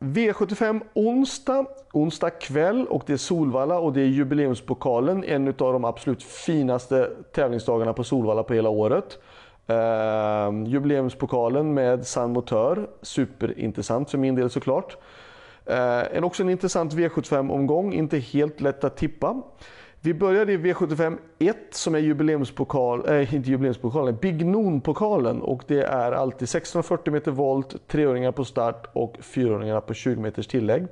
V75 onsdag, onsdag kväll och det är Solvalla och det är jubileumspokalen. En av de absolut finaste tävlingsdagarna på Solvalla på hela året. Uh, jubileumspokalen med San Motör, superintressant för min del såklart. Uh, en också en intressant V75-omgång, inte helt lätt att tippa. Vi började i V75 1 som är jubileumspokal, äh, inte jubileumspokalen, Big Noon-pokalen och det är alltid 1640 meter volt, treåringar på start och fyraåringarna på 20 meters tillägg.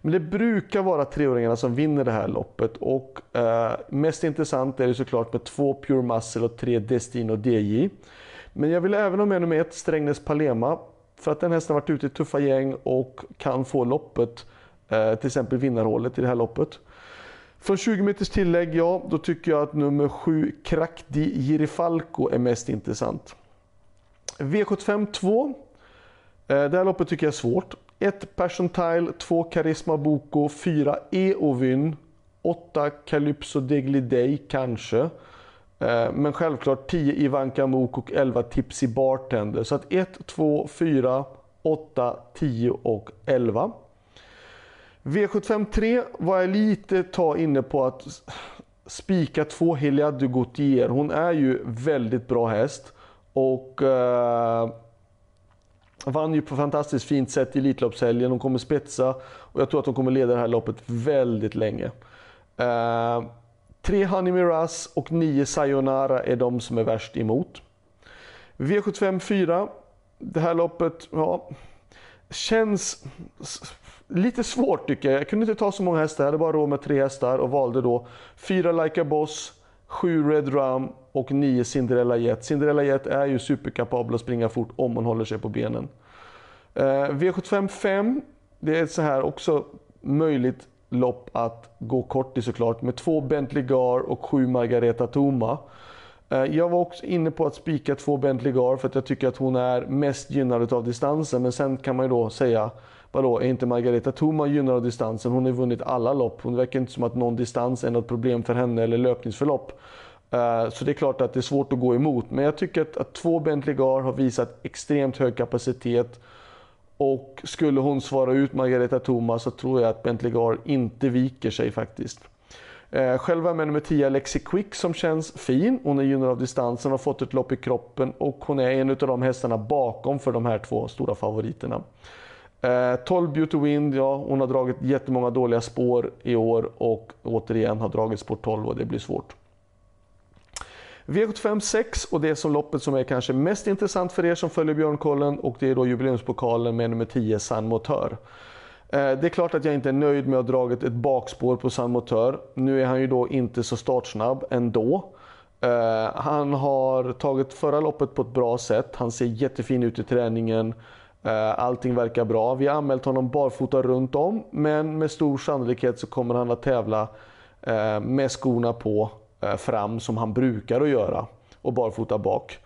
Men det brukar vara treåringarna som vinner det här loppet och eh, mest intressant är det såklart med två Pure Muscle och tre Destino DJ. Men jag vill även ha med nummer ett Strängnäs Palema för att den hästen har varit ute i tuffa gäng och kan få loppet, eh, till exempel vinnarhålet i det här loppet. Från 20 meters tillägg, ja, då tycker jag att nummer 7 Krakdi Girifalco är mest intressant. V75 2. Eh, det här loppet tycker jag är svårt. 1 Percentile, 2 Karisma Boko, 4 Eovyn, 8 Calypso Deglidey kanske. Eh, men självklart 10 Ivanka Mok och 11 Tipsy Bartender. Så att 1, 2, 4, 8, 10 och 11. V75 3 var jag lite ta inne på att spika två Helia de Gautier. Hon är ju väldigt bra häst. Och eh, vann ju på fantastiskt fint sätt i Elitloppshelgen. Hon kommer spetsa och jag tror att hon kommer leda det här loppet väldigt länge. Eh, tre Honey Miraz och nio Sayonara är de som är värst emot. V75 4. Det här loppet, ja, känns lite svårt tycker jag. Jag kunde inte ta så många hästar, jag hade bara råd med tre hästar och valde då fyra Like a Boss, sju Red Rum och nio Cinderella Jet. Cinderella Jet är ju superkapabel att springa fort om man håller sig på benen. Eh, V75 5, det är så här också möjligt lopp att gå kort i såklart med två Bentley Gar och sju Margareta Toma. Eh, jag var också inne på att spika två Bentley Gar för att jag tycker att hon är mest gynnad av distansen. Men sen kan man ju då säga, vadå, är inte Margareta Thoma gynnad av distansen? Hon har vunnit alla lopp. Hon verkar inte som att någon distans är något problem för henne eller löpningsförlopp. Eh, så det är klart att det är svårt att gå emot. Men jag tycker att, att två Bentley Gar har visat extremt hög kapacitet. Och skulle hon svara ut Margareta Thoma så tror jag att Bentley Gar inte viker sig faktiskt. Eh, själv är med nummer 10 Alexi Quick som känns fin. Hon är junior av distansen, har fått ett lopp i kroppen och hon är en av de hästarna bakom för de här två stora favoriterna. Eh, 12 Beauty Wind, ja hon har dragit jättemånga dåliga spår i år och återigen har dragit spår 12 och det blir svårt. V75 6 och det är som loppet som är kanske mest intressant för er som följer Björnkollen och det är då jubileumspokalen med nummer 10 San Motör. Eh, det är klart att jag inte är nöjd med att ha dragit ett bakspår på San Motör. Nu är han ju då inte så startsnabb ändå. Eh, han har tagit förra loppet på ett bra sätt. Han ser jättefin ut i träningen. Eh, allting verkar bra. Vi har anmält honom barfota runt om men med stor sannolikhet så kommer han att tävla med skorna på fram som han brukar att göra och barfota bak.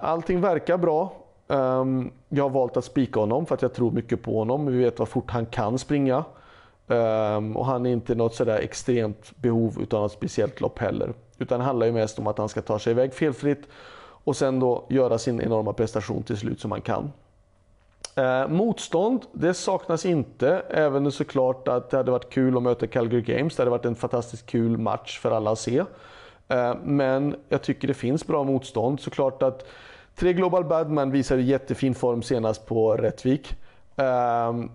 Allting verkar bra. Um, jag har valt att spika honom för att jag tror mycket på honom. Vi vet vad fort han kan springa. Um, och han är inte något sådär extremt behov av något speciellt lopp heller. Utan det handlar ju mest om att han ska ta sig iväg felfritt och sen då göra sin enorma prestation till slut som han kan. Uh, motstånd, det saknas inte. Även såklart att det hade varit kul att möta Calgary Games. Det hade varit en fantastiskt kul match för alla att se. Uh, men jag tycker det finns bra motstånd. Såklart att Tre Global Badman visade jättefin form senast på Rättvik. Um,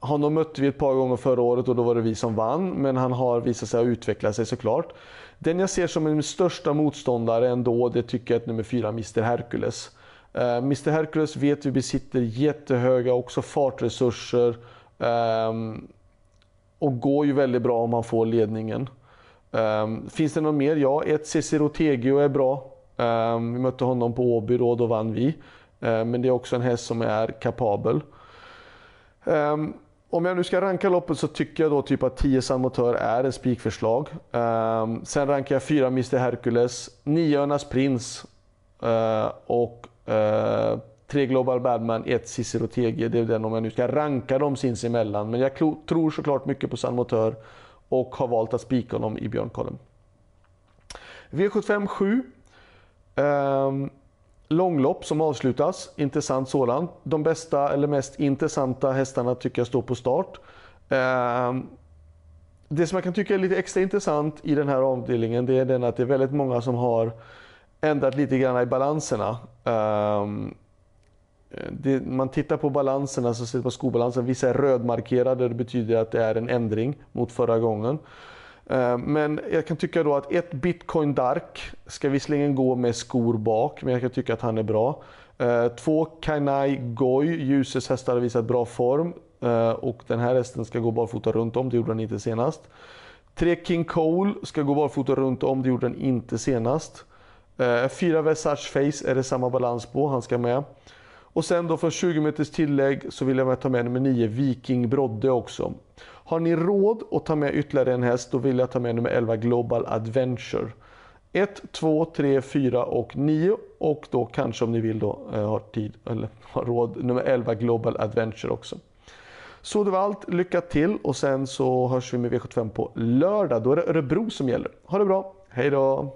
honom mötte vi ett par gånger förra året och då var det vi som vann. Men han har visat sig ha utvecklat sig såklart. Den jag ser som min största motståndare ändå, det tycker jag är nummer fyra, Mr Hercules. Ehm, uh, Mr Hercules vet vi besitter jättehöga också fartresurser. Um, och går ju väldigt bra om han får ledningen. Um, finns det någon mer? Ja, ett Cicero Tegio är bra. Ehm, vi mötte honom på Åby då, då vann vi. Ehm, men det är också en häst som är kapabel. Ehm, om jag nu ska ranka loppet så tycker jag då typ att 10 Samotör är ett spikförslag. Sen rankar jag 4 Mr Hercules, 9 Önas Prins eh, och eh, 3 Global Badman, 1 Cicero TG. Det är den om jag nu ska ranka dem sinsemellan. Men jag tror såklart mycket på Samotör och har valt att spika honom i Björnkollen. V75 7 Um, långlopp som avslutas, intressant sådant. De bästa eller mest intressanta hästarna tycker jag står på start. Eh, det som jag kan tycka är lite extra intressant i den här avdelningen det är den att det är väldigt många som har ändrat lite grann i balanserna. Um, det, man tittar på balanserna, så ser på skobalansen, vissa är rödmarkerade, det betyder att det är en ändring mot förra gången. Eh, men jag kan tycka då att ett Bitcoin Dark ska visserligen gå med skor bak, men jag kan tycka att han är bra. Eh, två Kainai Goy, Ljuses hästar har visat bra form. Eh, och den här hästen ska gå barfota runt om, det gjorde den inte senast. Tre King Cole ska gå barfota runt om, det gjorde den inte senast. Fyra Versace Face är det samma balans på, han ska med. Och sen då för 20 meters tillägg så vill jag ta med nummer 9 Viking Brodde också. Har ni råd att ta med ytterligare en häst då vill jag ta med nummer 11 Global Adventure. 1, 2, 3, 4 och 9 och då kanske om ni vill då eh, har tid eller har råd nummer 11 Global Adventure också. Så det var allt. Lycka till och sen så hörs vi med V75 på lördag. Då är det Örebro som gäller. Ha det bra. Hej då!